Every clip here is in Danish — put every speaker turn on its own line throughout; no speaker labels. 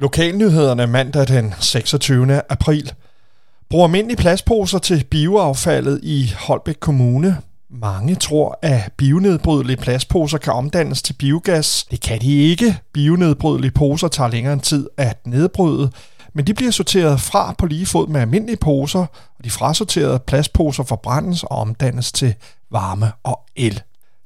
Lokalnyhederne mandag den 26. april. Brug almindelige plastposer til bioaffaldet i Holbæk Kommune. Mange tror, at bionedbrydelige plastposer kan omdannes til biogas. Det kan de ikke. Bionedbrydelige poser tager længere en tid at nedbryde, men de bliver sorteret fra på lige fod med almindelige poser, og de frasorterede plastposer forbrændes og omdannes til varme og el.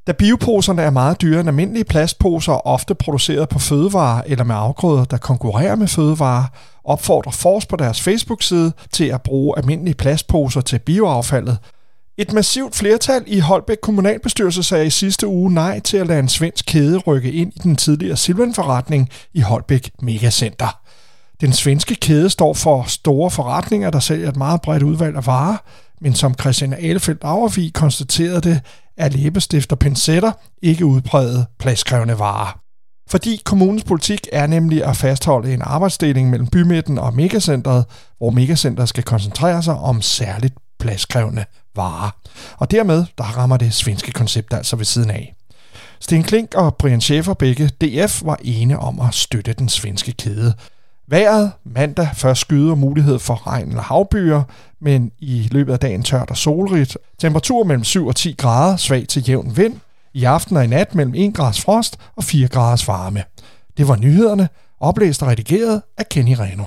Da bioposerne er meget dyrere end almindelige plastposer, ofte produceret på fødevarer eller med afgrøder, der konkurrerer med fødevarer, opfordrer Fors på deres Facebook-side til at bruge almindelige plastposer til bioaffaldet. Et massivt flertal i Holbæk kommunalbestyrelse sagde i sidste uge nej til at lade en svensk kæde rykke ind i den tidligere Silvan-forretning i Holbæk Megacenter. Den svenske kæde står for store forretninger, der sælger et meget bredt udvalg af varer, men som Christian Alefeldt Auervig konstaterede det, er læbestift og pincetter ikke udpræget pladskrævende varer. Fordi kommunens politik er nemlig at fastholde en arbejdsdeling mellem bymidten og megacentret, hvor megacentret skal koncentrere sig om særligt pladskrævende varer. Og dermed, der rammer det svenske koncept altså ved siden af. Sten Klink og Brian Schäfer begge DF var ene om at støtte den svenske kæde, Vejret mandag først skyder mulighed for regn eller havbyer, men i løbet af dagen tørt og solrigt. Temperatur mellem 7 og 10 grader, svag til jævn vind. I aften og i nat mellem 1 grads frost og 4 graders varme. Det var nyhederne, oplæst og redigeret af Kenny Reno.